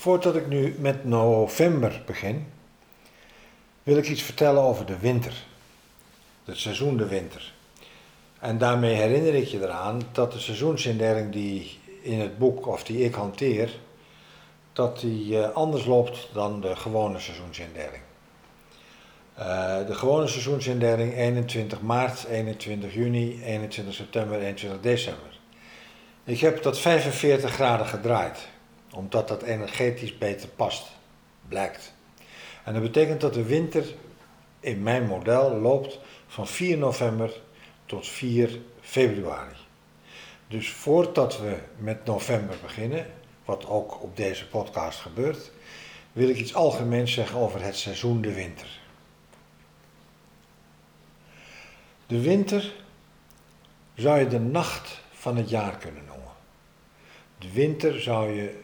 Voordat ik nu met november begin, wil ik iets vertellen over de winter. Het seizoen de winter. En daarmee herinner ik je eraan dat de seizoensindeling die in het boek of die ik hanteer, dat die eh, anders loopt dan de gewone seizoensindeling. Uh, de gewone seizoensindeling 21 maart, 21 juni, 21 september, 21 december. Ik heb dat 45 graden gedraaid, omdat dat energetisch beter past, blijkt. En dat betekent dat de winter in mijn model loopt van 4 november tot 4 februari. Dus voordat we met november beginnen, wat ook op deze podcast gebeurt, wil ik iets algemeens zeggen over het seizoen de winter. De winter zou je de nacht van het jaar kunnen noemen. De winter zou je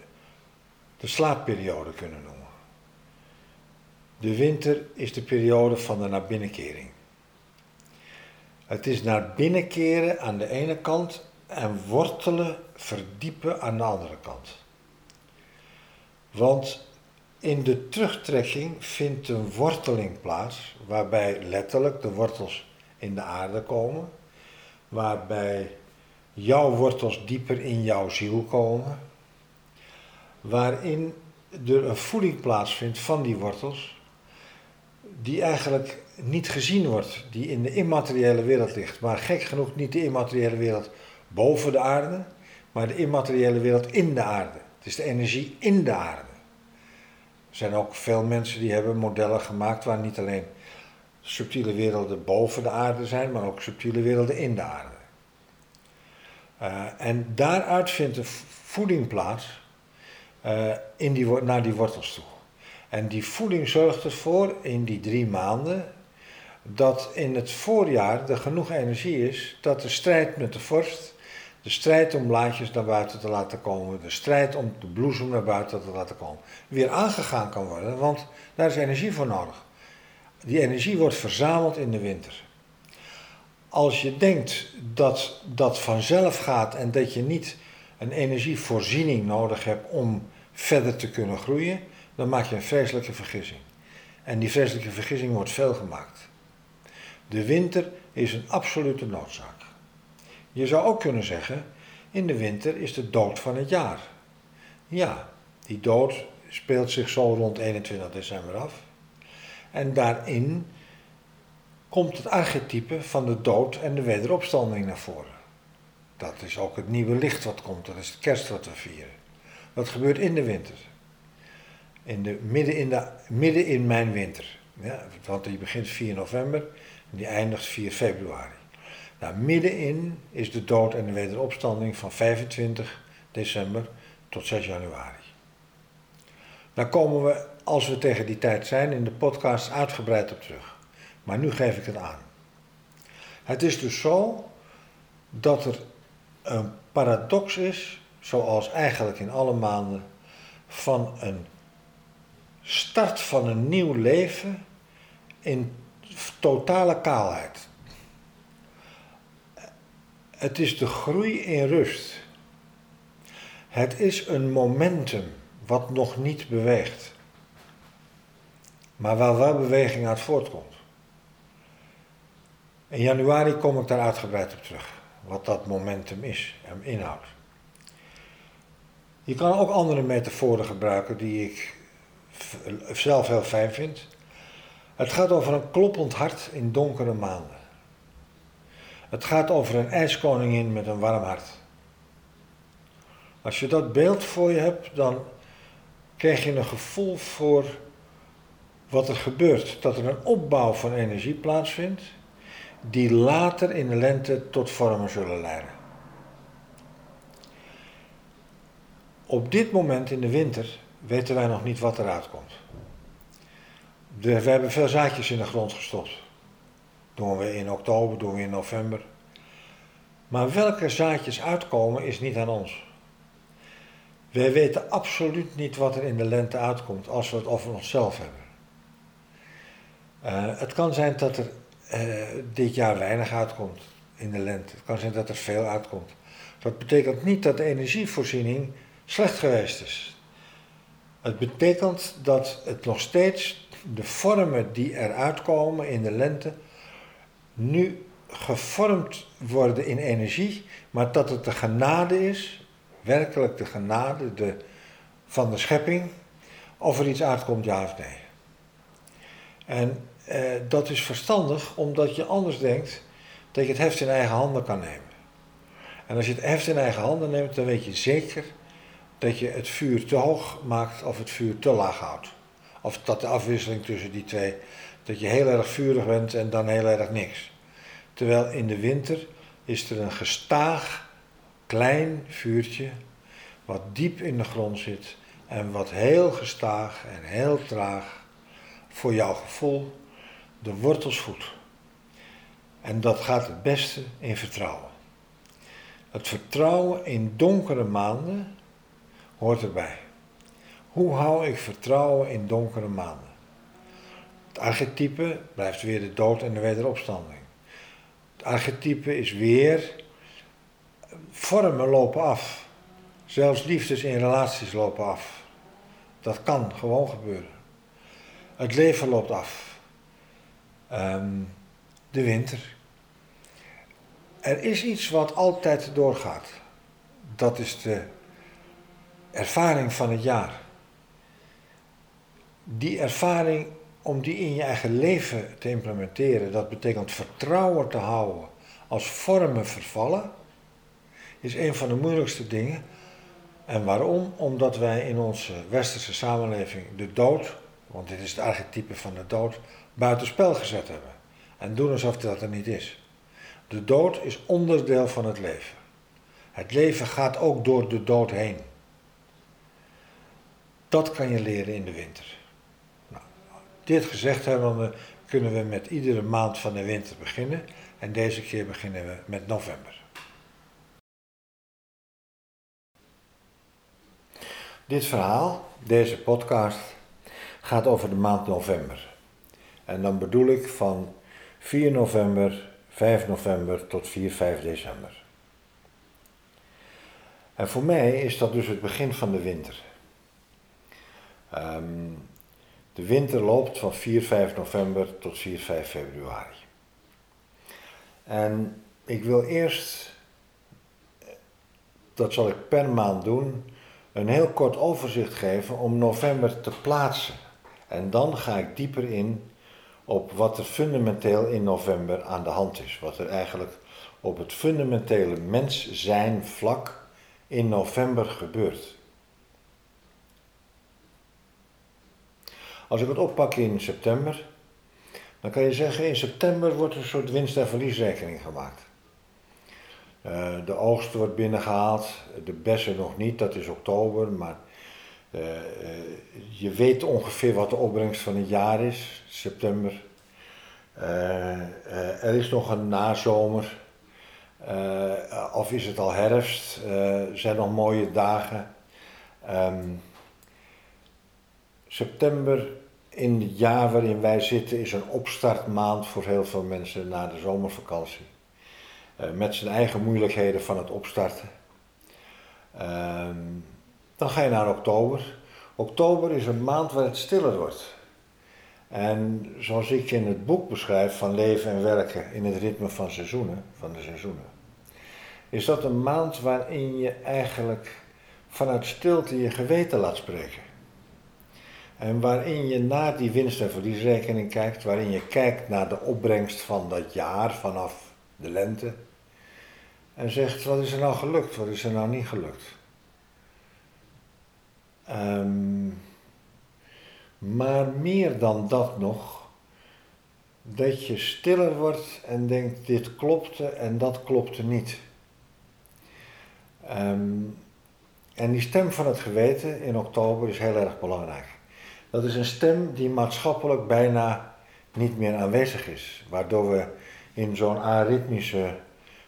de slaapperiode kunnen noemen. De winter is de periode van de naar binnenkering. Het is naar binnenkeren aan de ene kant en wortelen, verdiepen aan de andere kant. Want in de terugtrekking vindt een worteling plaats, waarbij letterlijk de wortels in de aarde komen, waarbij jouw wortels dieper in jouw ziel komen, waarin er een voeding plaatsvindt van die wortels, die eigenlijk niet gezien wordt, die in de immateriële wereld ligt, maar gek genoeg niet de immateriële wereld boven de aarde, maar de immateriële wereld in de aarde. Het is de energie in de aarde. Er zijn ook veel mensen die hebben modellen gemaakt waar niet alleen subtiele werelden boven de aarde zijn, maar ook subtiele werelden in de aarde. Uh, en daaruit vindt de voeding plaats uh, in die, naar die wortels toe. En die voeding zorgt ervoor in die drie maanden dat in het voorjaar er genoeg energie is dat de strijd met de vorst, de strijd om blaadjes naar buiten te laten komen, de strijd om de bloesem naar buiten te laten komen, weer aangegaan kan worden, want daar is energie voor nodig. Die energie wordt verzameld in de winter. Als je denkt dat dat vanzelf gaat en dat je niet een energievoorziening nodig hebt om verder te kunnen groeien, dan maak je een vreselijke vergissing. En die vreselijke vergissing wordt veel gemaakt. De winter is een absolute noodzaak. Je zou ook kunnen zeggen, in de winter is de dood van het jaar. Ja, die dood speelt zich zo rond 21 december af. En daarin komt het archetype van de dood en de wederopstanding naar voren. Dat is ook het nieuwe licht wat komt, dat is de kerst wat we vieren. Dat gebeurt in de winter. In de, midden, in de, midden in mijn winter. Ja, want die begint 4 november en die eindigt 4 februari. Nou, middenin is de dood en de wederopstanding van 25 december tot 6 januari. Daar komen we, als we tegen die tijd zijn, in de podcast uitgebreid op terug. Maar nu geef ik het aan. Het is dus zo dat er een paradox is, zoals eigenlijk in alle maanden, van een start van een nieuw leven in totale kaalheid. Het is de groei in rust. Het is een momentum wat nog niet beweegt, maar waar wel beweging uit voortkomt. In januari kom ik daar uitgebreid op terug, wat dat momentum is en inhoudt. Je kan ook andere metaforen gebruiken die ik zelf heel fijn vind. Het gaat over een kloppend hart in donkere maanden. Het gaat over een ijskoningin met een warm hart. Als je dat beeld voor je hebt, dan krijg je een gevoel voor wat er gebeurt. Dat er een opbouw van energie plaatsvindt, die later in de lente tot vormen zullen leiden. Op dit moment in de winter weten wij nog niet wat eruit komt. we hebben veel zaadjes in de grond gestopt. Doen we in oktober, doen we in november. Maar welke zaadjes uitkomen is niet aan ons. Wij weten absoluut niet wat er in de lente uitkomt als we het over onszelf hebben. Uh, het kan zijn dat er uh, dit jaar weinig uitkomt in de lente. Het kan zijn dat er veel uitkomt. Dat betekent niet dat de energievoorziening slecht geweest is. Het betekent dat het nog steeds de vormen die eruit komen in de lente nu gevormd worden in energie, maar dat het de genade is, werkelijk de genade de, van de schepping, of er iets uitkomt, ja of nee. En eh, dat is verstandig, omdat je anders denkt dat je het heft in eigen handen kan nemen. En als je het heft in eigen handen neemt, dan weet je zeker dat je het vuur te hoog maakt of het vuur te laag houdt. Of dat de afwisseling tussen die twee, dat je heel erg vurig bent en dan heel erg niks. Terwijl in de winter is er een gestaag klein vuurtje wat diep in de grond zit en wat heel gestaag en heel traag voor jouw gevoel de wortels voedt. En dat gaat het beste in vertrouwen. Het vertrouwen in donkere maanden hoort erbij. Hoe hou ik vertrouwen in donkere maanden? Het archetype blijft weer de dood en de wederopstanding. Het archetype is weer vormen lopen af. Zelfs liefdes in relaties lopen af. Dat kan gewoon gebeuren. Het leven loopt af. Ehm, de winter. Er is iets wat altijd doorgaat. Dat is de ervaring van het jaar. Die ervaring, om die in je eigen leven te implementeren, dat betekent vertrouwen te houden als vormen vervallen, is een van de moeilijkste dingen. En waarom? Omdat wij in onze westerse samenleving de dood, want dit is het archetype van de dood, buitenspel gezet hebben. En doen alsof dat er niet is. De dood is onderdeel van het leven. Het leven gaat ook door de dood heen. Dat kan je leren in de winter. Nou, dit gezegd hebben, kunnen we met iedere maand van de winter beginnen. En deze keer beginnen we met november. Dit verhaal, deze podcast, gaat over de maand november. En dan bedoel ik van 4 november, 5 november tot 4, 5 december. En voor mij is dat dus het begin van de winter. Ehm, de winter loopt van 4, 5 november tot 4, 5 februari. En ik wil eerst, dat zal ik per maand doen, een heel kort overzicht geven om november te plaatsen. En dan ga ik dieper in op wat er fundamenteel in november aan de hand is. Wat er eigenlijk op het fundamentele mens zijn vlak in november gebeurt. Als ik het oppak in september, dan kan je zeggen in september wordt een soort winst- en verliesrekening gemaakt. Uh, de oogst wordt binnengehaald, de bessen nog niet, dat is oktober, maar uh, uh, je weet ongeveer wat de opbrengst van het jaar is, september. er is nog een nazomer, of is het al herfst, er zijn nog mooie dagen. Um, September in het jaar waarin wij zitten is een opstartmaand voor heel veel mensen na de zomervakantie. Uh, met zijn eigen moeilijkheden van het opstarten. Uh, dan ga je naar oktober. Oktober is een maand waar het stiller wordt. En zoals ik in het boek beschrijf van leven en werken in het ritme van seizoenen, van de seizoenen, is dat een maand waarin je eigenlijk vanuit stilte je geweten laat spreken. En waarin je naar die winst- en verliesrekening kijkt, waarin je kijkt naar de opbrengst van dat jaar vanaf de lente. En zegt, wat is er nou gelukt, wat is er nou niet gelukt? Um, maar meer dan dat nog, dat je stiller wordt en denkt, dit klopte en dat klopte niet. Um, en die stem van het geweten in oktober is heel erg belangrijk. Dat is een stem die maatschappelijk bijna niet meer aanwezig is, waardoor we in zo'n aritmische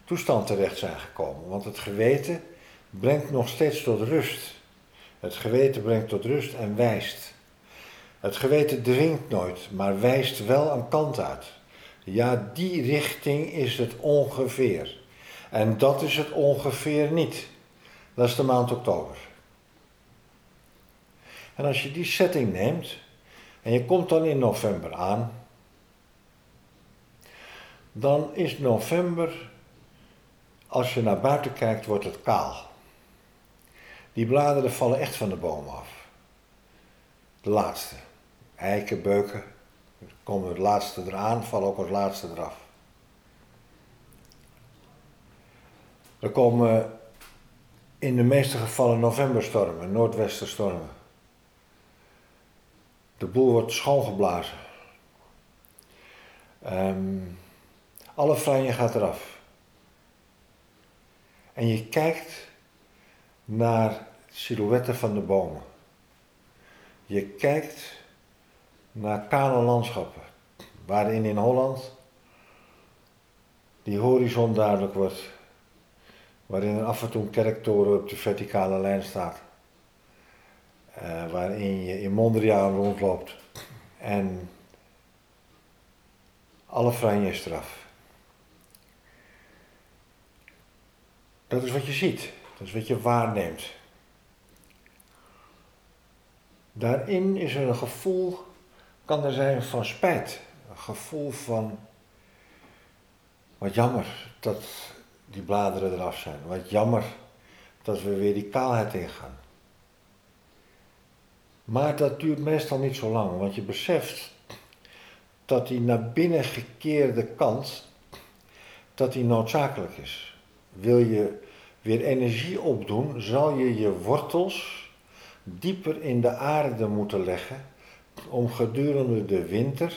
toestand terecht zijn gekomen. Want het geweten brengt nog steeds tot rust. Het geweten brengt tot rust en wijst. Het geweten dringt nooit, maar wijst wel een kant uit. Ja, die richting is het ongeveer. En dat is het ongeveer niet. Dat is de maand oktober. En als je die setting neemt en je komt dan in november aan, dan is november, als je naar buiten kijkt, wordt het kaal. Die bladeren vallen echt van de boom af. De laatste. Eiken, beuken, komen het laatste eraan, vallen ook het laatste eraf. Er komen in de meeste gevallen novemberstormen, noordwesterstormen. De boel wordt schoongeblazen. Um, alle franje gaat eraf. En je kijkt naar silhouetten van de bomen. Je kijkt naar kale landschappen, waarin in Holland die horizon duidelijk wordt, waarin af en toe een kerktoren op de verticale lijn staat, uh, waarin je in Mondriaan rondloopt en alle franje eraf. Dat is wat je ziet, dat is wat je waarneemt. Daarin is er een gevoel, kan er zijn van spijt. Een gevoel van, wat jammer dat die bladeren eraf zijn. Wat jammer dat we weer die kaalheid ingaan. Maar dat duurt meestal niet zo lang, want je beseft dat die naar binnen gekeerde kant, dat die noodzakelijk is. Wil je weer energie opdoen, zal je je wortels dieper in de aarde moeten leggen om gedurende de winter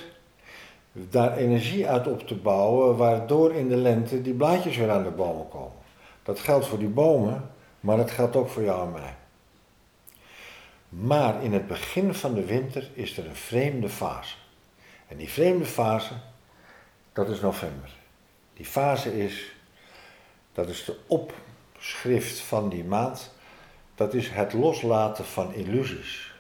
daar energie uit op te bouwen, waardoor in de lente die blaadjes weer aan de bomen komen. Dat geldt voor die bomen, maar dat geldt ook voor jou en mij. Maar in het begin van de winter is er een vreemde fase. En die vreemde fase, dat is november. Die fase is, dat is de opschrift van die maand, dat is het loslaten van illusies.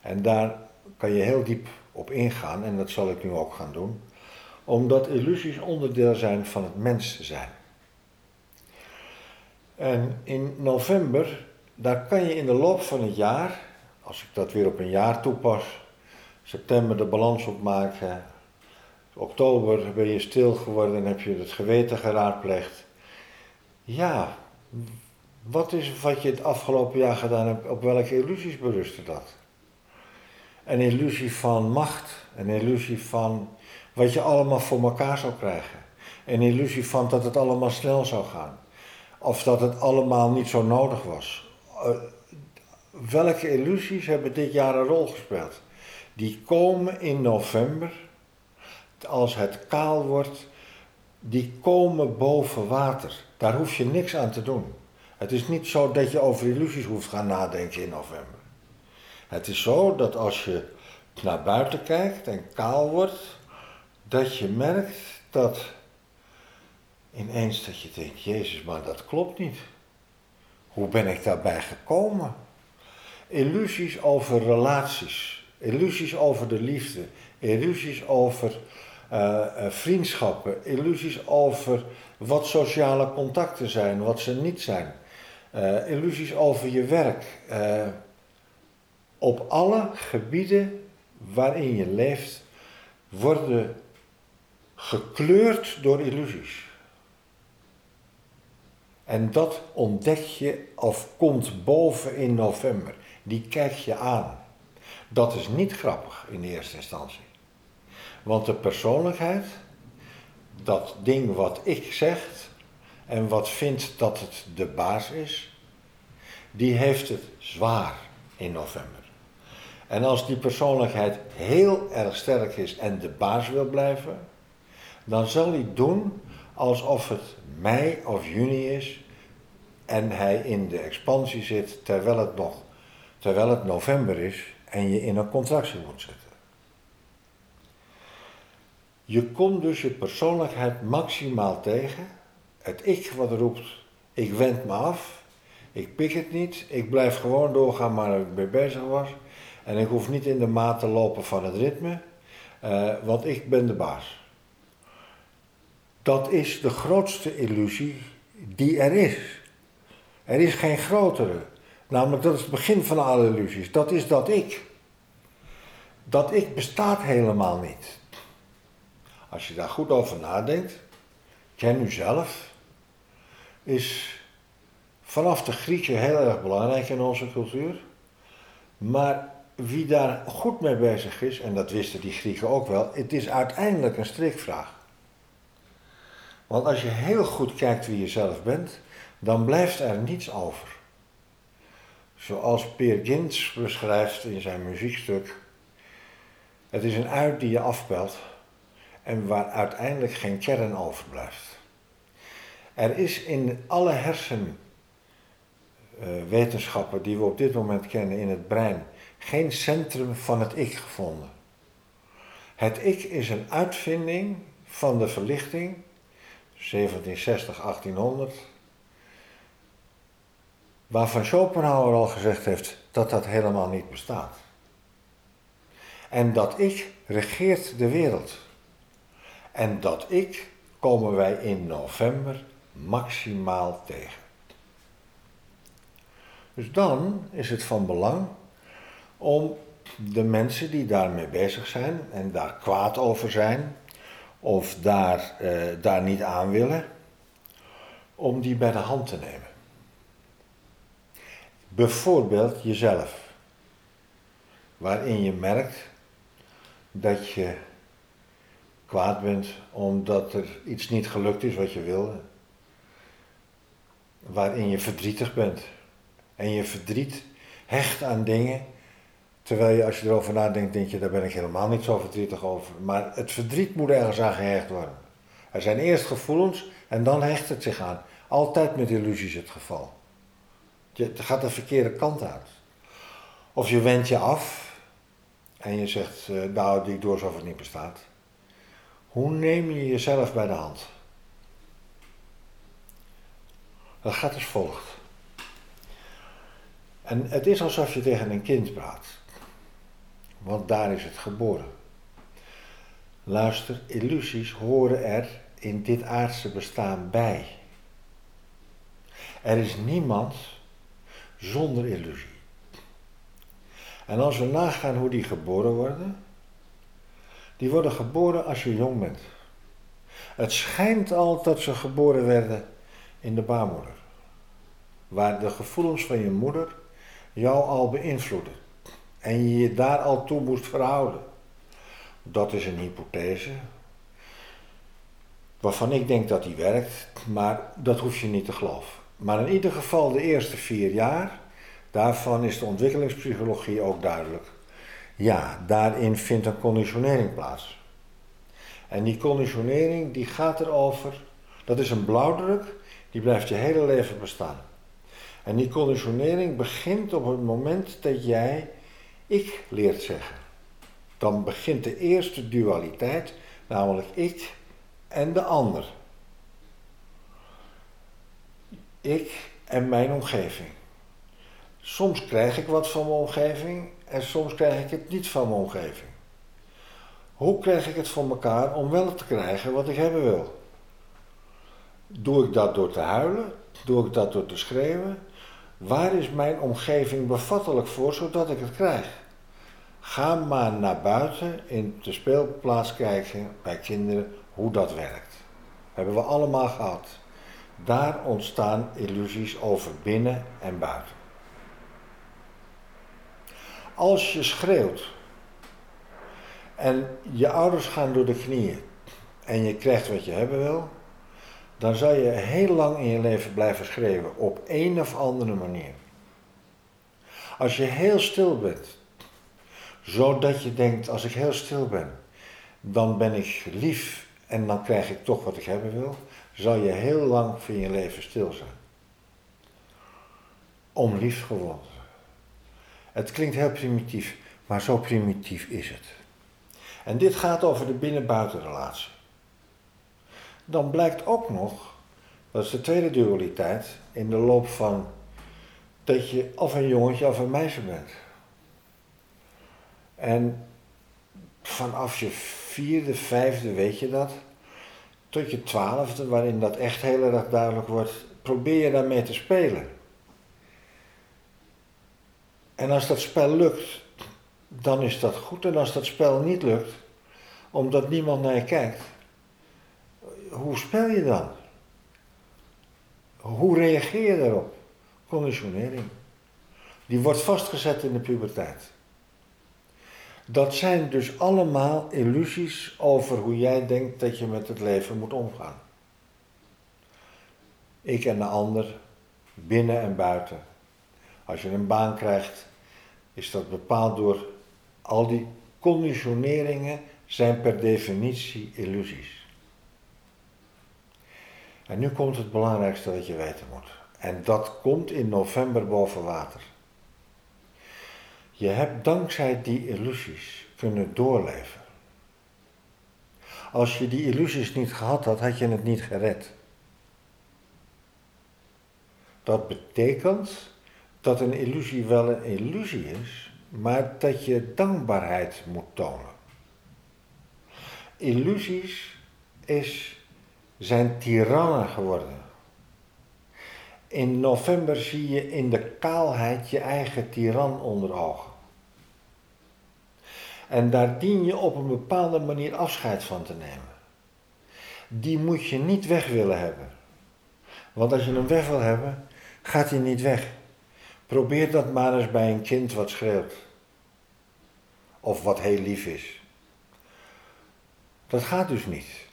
En daar kan je heel diep op ingaan, en dat zal ik nu ook gaan doen, omdat illusies onderdeel zijn van het mens zijn. En in november, daar kan je in de loop van het jaar, als ik dat weer op een jaar toepas, september de balans opmaken, oktober ben je stil geworden en heb je het geweten geraadpleegd. Ja, wat is wat je het afgelopen jaar gedaan hebt, op welke illusies berustte dat? Een illusie van macht, een illusie van wat je allemaal voor elkaar zou krijgen. Een illusie van dat het allemaal snel zou gaan. Of dat het allemaal niet zo nodig was. Uh, welke illusies hebben dit jaar een rol gespeeld? Die komen in november, als het kaal wordt, die komen boven water. Daar hoef je niks aan te doen. Het is niet zo dat je over illusies hoeft gaan nadenken in november. Het is zo dat als je naar buiten kijkt en kaal wordt, dat je merkt dat ineens dat je denkt, Jezus, maar dat klopt niet. Hoe ben ik daarbij gekomen? Illusies over relaties, illusies over de liefde, illusies over uh, vriendschappen, illusies over wat sociale contacten zijn, wat ze niet zijn uh, illusies over je werk. Op alle gebieden waarin je leeft worden gekleurd door illusies. En dat ontdek je of komt boven in november. Die kijk je aan. Dat is niet grappig in eerste instantie. Want de persoonlijkheid, dat ding wat ik zeg, en wat vindt dat het de baas is, die heeft het zwaar in november. En als die persoonlijkheid heel erg sterk is en de baas wil blijven, dan zal hij doen alsof het mei of juni is en hij in de expansie zit terwijl het nog, terwijl het november is en je in een contractie moet zitten. Je komt dus je persoonlijkheid maximaal tegen het ik wat roept, ik wend me af, ik pik het niet, ik blijf gewoon doorgaan waar ik mee bezig was. En ik hoef niet in de maat te lopen van het ritme, uh, want ik ben de baas. Dat is de grootste illusie die er is. Er is geen grotere. Namelijk, dat is het begin van alle illusies. Dat is dat ik. Dat ik bestaat helemaal niet. Als je daar goed over nadenkt, ken u zelf, is vanaf de Grieken heel erg belangrijk in onze cultuur. Maar wie daar goed mee bezig is, en dat wisten die Grieken ook wel, het is uiteindelijk een strikvraag. Want als je heel goed kijkt wie je zelf bent, dan blijft er niets over. Zoals Peer Gynt beschrijft in zijn muziekstuk, het is een uit die je afpelt en waar uiteindelijk geen kern overblijft. Er is in alle hersenwetenschappen die we op dit moment kennen in het brein geen centrum van het ik gevonden. Het ik is een uitvinding van de verlichting, 1760, 1800, waarvan Schopenhauer al gezegd heeft dat dat helemaal niet bestaat. En dat ik regeert de wereld. En dat ik komen wij in november maximaal tegen. Dus dan is het van belang om de mensen die daarmee bezig zijn en daar kwaad over zijn, of daar, eh, daar niet aan willen, om die bij de hand te nemen. Bijvoorbeeld jezelf, waarin je merkt dat je kwaad bent omdat er iets niet gelukt is wat je wilde, waarin je verdrietig bent en je verdriet hecht aan dingen Terwijl je, als je erover nadenkt, denk je, daar ben ik helemaal niet zo verdrietig over. Maar het verdriet moet ergens aan gehecht worden. Er zijn eerst gevoelens en dan hecht het zich aan. Altijd met illusies het geval. Je, gaat de verkeerde kant uit. Of je wendt je af en je zegt, nou, die door alsof het niet bestaat. Hoe neem je jezelf bij de hand? Dat gaat als volgt. En het is alsof je tegen een kind praat want daar is het geboren. Luister, illusies horen er in dit aardse bestaan bij. Er is niemand zonder illusie. En als we nagaan hoe die geboren worden, die worden geboren als je jong bent. Het schijnt al dat ze geboren werden in de baarmoeder, waar de gevoelens van je moeder jou al beïnvloeden en je je daar al toe moest verhouden. Dat is een hypothese waarvan ik denk dat die werkt, maar dat hoef je niet te geloven. Maar in ieder geval de eerste vier jaar, daarvan is de ontwikkelingspsychologie ook duidelijk. Ja, daarin vindt een conditionering plaats. En die conditionering die gaat erover, dat is een blauwdruk, die blijft je hele leven bestaan. En die conditionering begint op het moment dat jij ik leert zeggen. Dan begint de eerste dualiteit, namelijk ik en de ander. Ik en mijn omgeving. Soms krijg ik wat van mijn omgeving en soms krijg ik het niet van mijn omgeving. Hoe krijg ik het van elkaar om wel te krijgen wat ik hebben wil? Doe ik dat door te huilen? Doe ik dat door te schreeuwen? Waar is mijn omgeving bevattelijk voor zodat ik het krijg? Ga maar naar buiten in de speelplaats kijken bij kinderen hoe dat werkt. Hebben we allemaal gehad. Daar ontstaan illusies over binnen en buiten. Als je schreeuwt en je ouders gaan door de knieën en je krijgt wat je hebben wil, dan zal je heel lang in je leven blijven schreeuwen op een of andere manier. Als je heel stil bent zodat je denkt, als ik heel stil ben, dan ben ik lief en dan krijg ik toch wat ik hebben wil, zal je heel lang van je leven stil zijn. Om lief geworden. Het klinkt heel primitief, maar zo primitief is het. En dit gaat over de binnen-buitenrelatie. Dan blijkt ook nog, dat is de tweede dualiteit, in de loop van dat je of een jongetje of een meisje bent. En vanaf je vierde, vijfde weet je dat, tot je twaalfde, waarin dat echt heel erg duidelijk wordt, probeer je daarmee te spelen. En als dat spel lukt, dan is dat goed. En als dat spel niet lukt, omdat niemand naar je kijkt, hoe speel je dan? Hoe reageer je daarop? Conditionering. Die wordt vastgezet in de puberteit. Dat zijn dus allemaal illusies over hoe jij denkt dat je met het leven moet omgaan. Ik en de ander, binnen en buiten. Als je een baan krijgt, is dat bepaald door al die conditioneringen zijn per definitie illusies. En nu komt het belangrijkste dat je weten moet. En dat komt in november boven water. Je hebt dankzij die illusies kunnen doorleven. Als je die illusies niet gehad had, had je het niet gered. Dat betekent dat een illusie wel een illusie is, maar dat je dankbaarheid moet tonen. Illusies is, zijn tirannen geworden. In november zie je in de kaalheid je eigen tiran onder ogen. En daar dien je op een bepaalde manier afscheid van te nemen. Die moet je niet weg willen hebben. Want als je hem weg wil hebben, gaat hij niet weg. Probeer dat maar eens bij een kind wat schreeuwt. Of wat heel lief is. Dat gaat dus niet.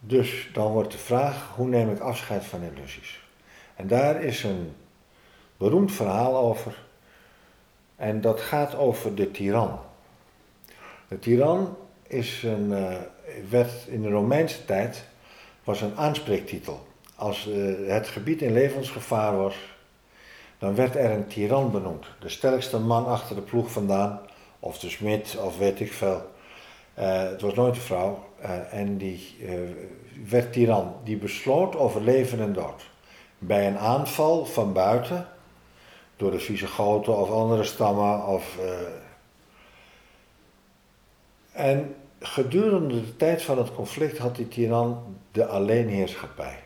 Dus dan wordt de vraag, hoe neem ik afscheid van illusies? En daar is een beroemd verhaal over. En dat gaat over de tiran. De tiran is een, uh, werd in de Romeinse tijd was een aanspreektitel. Als uh, het gebied in levensgevaar was, dan werd er een tiran benoemd. De sterkste man achter de ploeg vandaan, of de smid, of weet ik veel. Uh, het was nooit een vrouw. en die werd tiran. Die besloot over leven en dood. Bij een aanval van buiten door de Visigoten of andere stammen. Of. En gedurende de tijd van het conflict had die tiran de alleenheerschappij.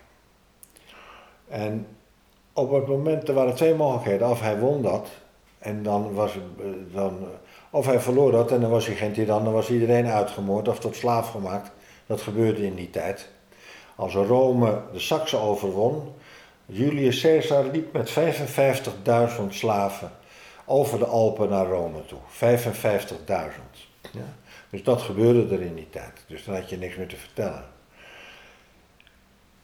En op het moment, er waren twee mogelijkheden. Of hij won dat, en dan was eh, dan, of hij verloor dat en dan was hij geen tiran, dan was iedereen uitgemoord of tot slaaf gemaakt. Dat gebeurde in die tijd. Als Rome de Saksen overwon, Julius Caesar liep met 55.000 slaven over de Alpen naar Rome toe. 55.000. Ja? Dus dat gebeurde er in die tijd. Dus dan had je niks meer te vertellen.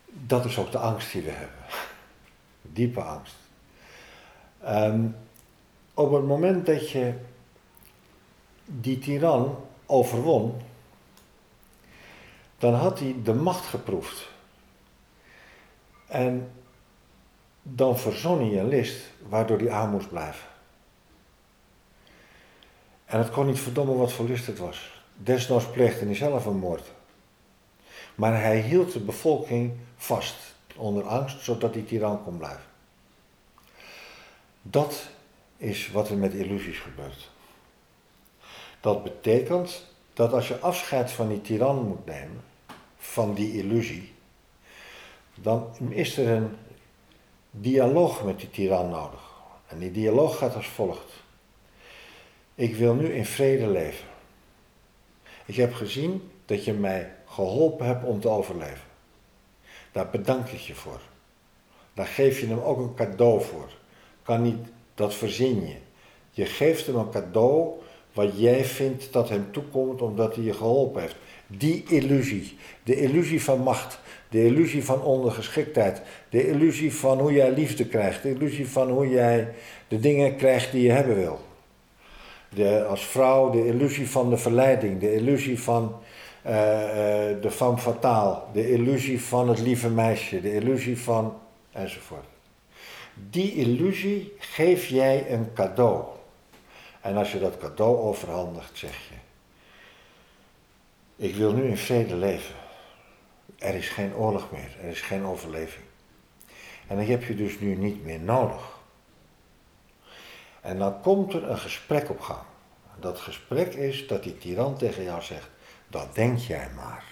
Dat is ook de angst die we hebben. Diepe angst. Ehm, op het moment dat je die tiran overwon, dan had hij de macht geproefd. En dan verzon hij een list waardoor hij aan moest blijven. En het kon niet verdommen wat voor list het was. Desnoods pleegde hij zelf een moord. Maar hij hield de bevolking vast onder angst, zodat die tiran kon blijven. Dat is wat er met illusies gebeurt. Dat betekent dat als je afscheid van die tiran moet nemen, van die illusie, dan is er een dialoog met die tiran nodig. En die dialoog gaat als volgt. Ik wil nu in vrede leven. Ik heb gezien dat je mij geholpen hebt om te overleven. Daar bedank ik je voor. Daar geef je hem ook een cadeau voor. Kan niet, dat verzin je. Je geeft hem een cadeau wat jij vindt dat hem toekomt omdat hij je geholpen heeft. Die illusie, de illusie van macht, de illusie van ondergeschiktheid. De illusie van hoe jij liefde krijgt. De illusie van hoe jij de dingen krijgt die je hebben wil. De, als vrouw de illusie van de verleiding. De illusie van uh, uh, de femme fatale. De illusie van het lieve meisje. De illusie van... enzovoort. Die illusie geef jij een cadeau. En als je dat cadeau overhandigt, zeg je... Ik wil nu in vrede leven. Er is geen oorlog meer, er is geen overleving. En dat heb je dus nu niet meer nodig. En dan komt er een gesprek op gang. Dat gesprek is dat die tiran tegen jou zegt, dat denk jij maar.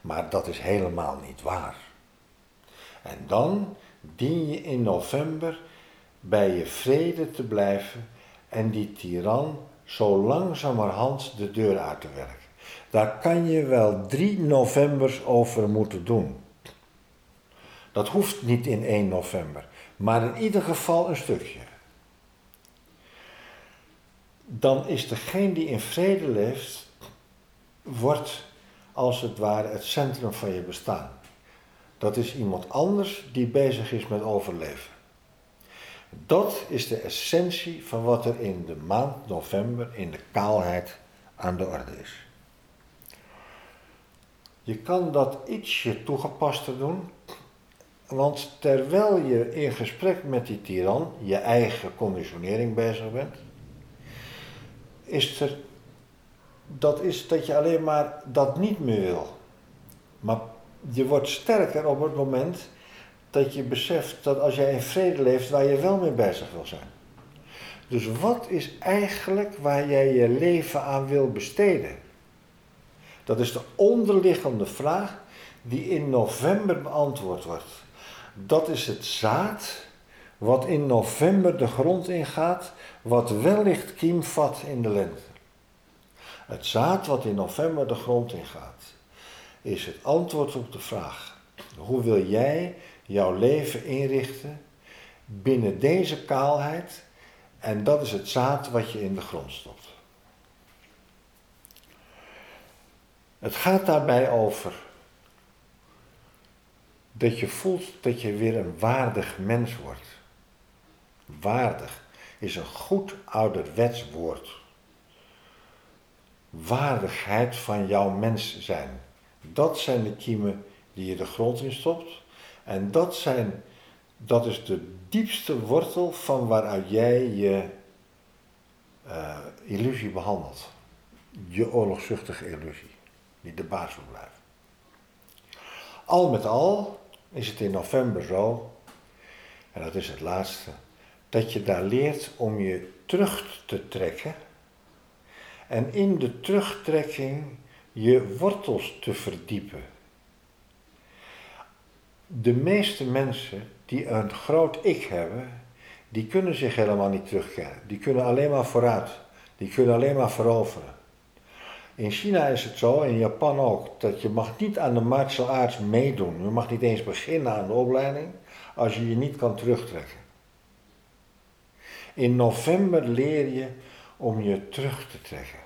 Maar dat is helemaal niet waar. En dan dien je in november bij je vrede te blijven en die tiran zo langzamerhand de deur uit te werken. Daar kan je wel drie novembers over moeten doen. Dat hoeft niet in 1 november, maar in ieder geval een stukje. Dan is degene die in vrede leeft, wordt als het ware het centrum van je bestaan. Dat is iemand anders die bezig is met overleven. Dat is de essentie van wat er in de maand november in de kaalheid aan de orde is. Je kan dat ietsje toegepaster doen, want terwijl je in gesprek met die tiran, je eigen conditionering bezig bent, is er, dat is dat je alleen maar dat niet meer wil. Maar je wordt sterker op het moment dat je beseft dat als jij in vrede leeft, waar je wel mee bezig wil zijn. Dus wat is eigenlijk waar jij je leven aan wil besteden? Dat is de onderliggende vraag die in november beantwoord wordt. Dat is het zaad wat in november de grond ingaat, wat wellicht kiem vat in de lente. Het zaad wat in november de grond ingaat, is het antwoord op de vraag: hoe wil jij jouw leven inrichten binnen deze kaalheid? En dat is het zaad wat je in de grond stopt. Het gaat daarbij over dat je voelt dat je weer een waardig mens wordt. Waardig is een goed ouderwets woord. Waardigheid van jouw mens zijn. Dat zijn de kiemen die je de grond in stopt. En dat, zijn, dat is de diepste wortel van waaruit jij je uh, illusie behandelt. Je oorlogzuchtige illusie, die de baas wil blijven. Al met al is het in november zo, en dat is het laatste, dat je daar leert om je terug te trekken en in de terugtrekking je wortels te verdiepen. De meeste mensen die een groot ik hebben, die kunnen zich helemaal niet terugkennen. Die kunnen alleen maar vooruit. Die kunnen alleen maar veroveren. In China is het zo, in Japan ook, dat je mag niet aan de martial arts meedoen. Je mag niet eens beginnen aan de opleiding als je je niet kan terugtrekken. In november leer je om je terug te trekken.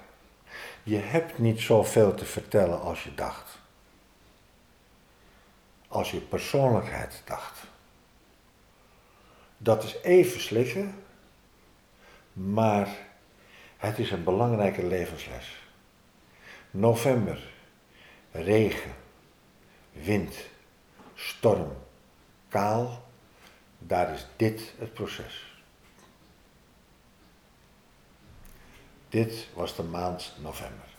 Je hebt niet zoveel te vertellen als je dacht. Als je persoonlijkheid dacht. Dat is even slikken, maar het is een belangrijke levensles. November, regen, wind, storm, kaal, daar is dit het proces. Dit was de maand november.